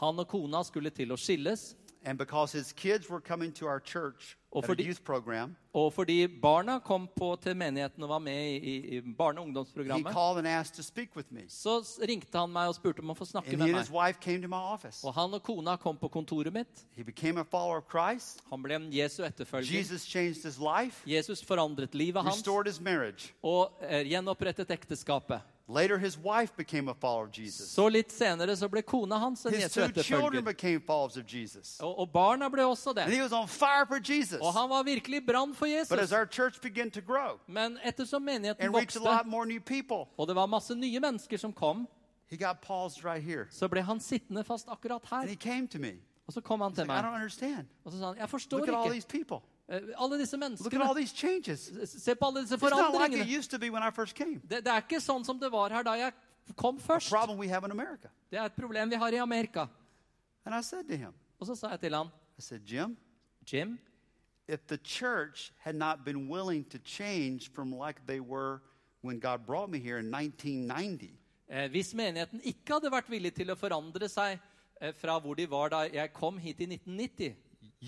Han og kona skulle til å skilles. And because his kids were coming to our church Og fordi- Og fordi barna kom på til menigheten og var med i, i, barne- og ungdomsprogrammet, så ringte han meg og spurte om å få snakke And med meg. Og han og kona kom på kontoret mitt. Han ble en Jesu etterfølger. Jesus Jesus forandret livet hans og gjenopprettet ekteskapet. Later, his wife became a follower of Jesus. Så litt senere så ble kona hans en His Jesu two children etterfølger. became followers of Jesus. Og, og barna ble også And det. he was on fire for Jesus. Og han var virkelig i brann for But as Jesus. our church began to grow Men ettersom menigheten and reach a vokste, lot more new people, og det var masse nye mennesker som kom, he got paused right here. så ble han sittende fast akkurat And her. he came to me. Og så kom han He's til like, I don't meg, understand. og så sa han, jeg forstår Look at all ikke. these people. Eh, Alle disse menneskene. Se på alle disse forandringene. Det, det er ikke sånn som det var her da jeg kom først. Det er et problem vi har i Amerika. Og så sa jeg til ham said, Jim, Jim, if the church had not been willing to change from like they were when God brought me here in 1990, eh, hvis menigheten ikke hadde vært villig til å forandre seg eh, fra hvor de var da jeg kom hit i 1990,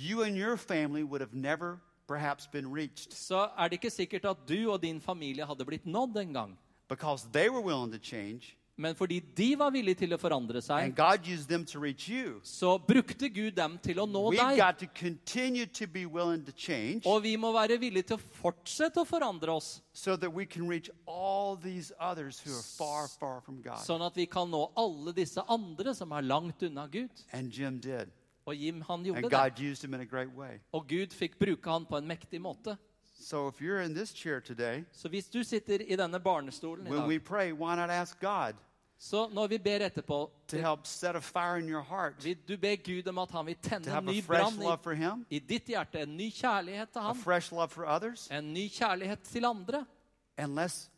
you and your family would have never perhaps been reached så er det ikke sikkert at du og din familie hadde blitt nådd en gang. because they were willing to change Men fordi de var villige til å forandre and seg, God used them to reach you. så brukte Gud dem til å nå We've deg. got to continue to be willing to change Og vi må være villige til å fortsette å forandre oss, so that we can reach all these others who are far, far from God. sånn at vi kan nå alle disse andre som er langt unna Gud. And Jim did. Og Jim, han gjorde det. Og Gud fikk bruke han på en mektig måte. So if you're in this chair today, Så hvis du sitter i denne barnestolen i we dag, pray, why not ask God så når vi ber etterpå to help set a fire in your heart, vil Du ber Gud om at han vil tenne en ny brann i, i ditt hjerte. En ny kjærlighet til a ham. fresh love for others, En ny kjærlighet til andre. and let's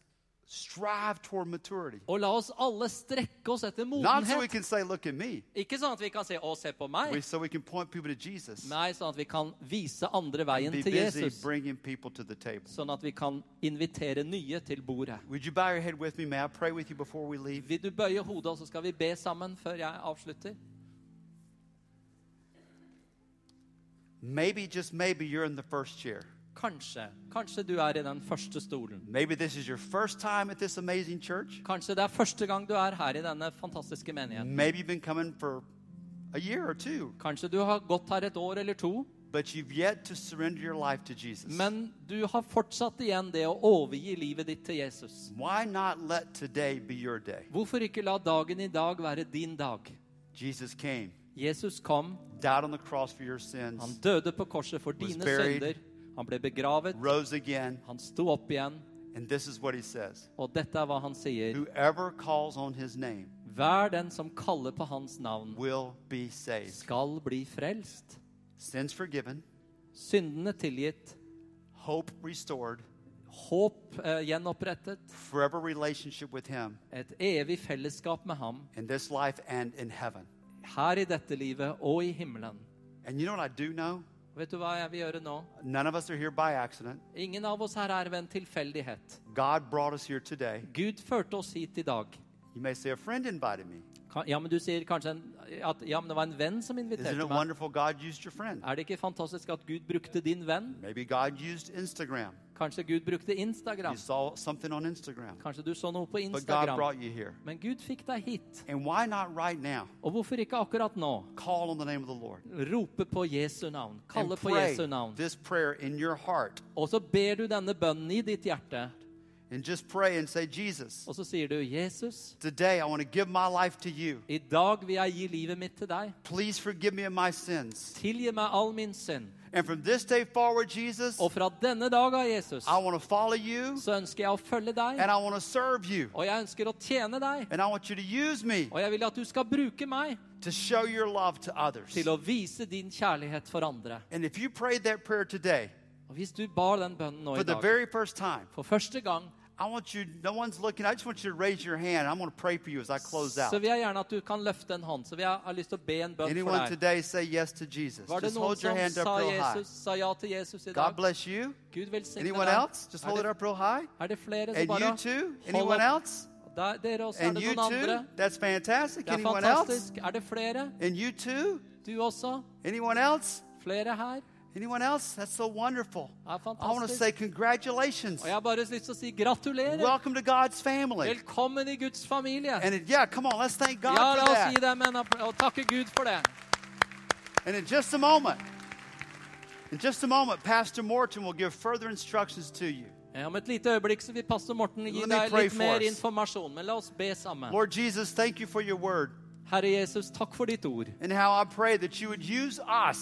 strive toward maturity. Og la oss alle strekke oss etter Not so we modenhet. can say, look at me, Ikke sånn at vi kan se 'Å, se på we, meg'. so we can point people to Jesus. Nei, sånn at vi kan vise andre veien Be til busy Jesus. bringing people to the table. Sånn at vi kan invitere nye til bordet. Would you bow your head with me? May I pray with you before we leave? Vil du bøye hodet, og så skal vi be sammen før jeg avslutter? Maybe, just maybe, you're in the first chair. Kanskje. Kanskje du er i den første stolen. Maybe this is your first time at this amazing church. Kanskje det er første gang du er her i denne fantastiske menigheten. Maybe you've been coming for a year or two, Kanskje du har gått her et år eller to, but you've yet to surrender your life to Jesus. men du har fortsatt igjen det å overgi livet ditt til Jesus. Why not let today be your day? Hvorfor ikke la dagen i dag være din dag? Jesus came, Jesus kom, died on the cross for your sins, han døde på korset for dine synder. Han ble begravet, rose again, han sto opp igjen, and this is what he says og dette er hva han sier. Whoever calls on his name Hver den som kaller på hans navn, will be saved. skal bli frelst. Sins forgiven, Syndene tilgitt, hope restored, håp uh, gjenopprettet, forever relationship with him et evig fellesskap med ham, in this life and in heaven. her i dette livet og i himmelen. And you know what I do know? Vet du hva jeg vil gjøre nå? None of us are here by accident. Ingen av oss her er ved en tilfeldighet. God brought us here today. Gud førte oss hit i dag. You may say, A friend invited me. Ja, men Du sier kanskje en, at ja, men det var en venn som inviterte it meg. Er det ikke fantastisk at Gud brukte din venn? Maybe God used Instagram. Kanskje Gud brukte Instagram? Instagram. Kanskje du så noe på Instagram? Men Gud fikk deg hit. Right now? Og hvorfor ikke akkurat nå? Rope på Jesu navn. Kalle på Jesu navn. this prayer in your heart. Og så ber du denne bønnen i ditt hjerte. And just pray and say, Jesus, Og så sier du, 'Jesus, today I want to give my life to you. i dag vil jeg gi livet mitt til deg. Please forgive me of my sins. Tilgi meg all min synd.' And from this day forward, Jesus, Og fra denne dag av, Jesus, I want to follow you så ønsker jeg å følge deg. and I want to serve you. Og jeg ønsker å tjene deg. And I want you to use me Og jeg vil at du skal bruke meg to show your love to others. til å vise din kjærlighet for andre. And if you prayed that prayer today Og hvis du bar den bønnen nå for i the dag, very first time, for første gang, I want you, no one's looking, I just want you to raise your hand. I'm going to pray for you as I close out. så vil jeg gjerne at du kan løfte en hånd. Så vil jeg ha lyst til å be en bønn for Anyone deg. today say yes to Jesus? Var det Just noen hold your som hand up sa, real high. Jesus, sa ja til Jesus i God dag? bless you. Gud velsigne Anyone deg. else? Just hold it up real high. er det flere som And bare you too? Anyone opp. else? Der, dere også. Er And det you noen too? andre? That's fantastic. Det er Anyone else? fantastisk. Er det flere? And you too? Du også? Anyone else? Flere her? Anyone else? That's so wonderful. Er I want to say congratulations. Og jeg har bare lyst til å si gratulerer. Welcome to God's family. Velkommen i Guds familie. And it, yeah, come on, let's thank God Ja, for la oss gi that. dem en og takke Gud for det. And in just a moment, in just a moment, Pastor Morton will give further instructions to you. Om et lite øyeblikk så vil pastor Morten gi deg litt mer informasjon. Men la oss be sammen. Lord Jesus, thank you for your word Herre Jesus, takk for ditt ord. and how I pray that you would use us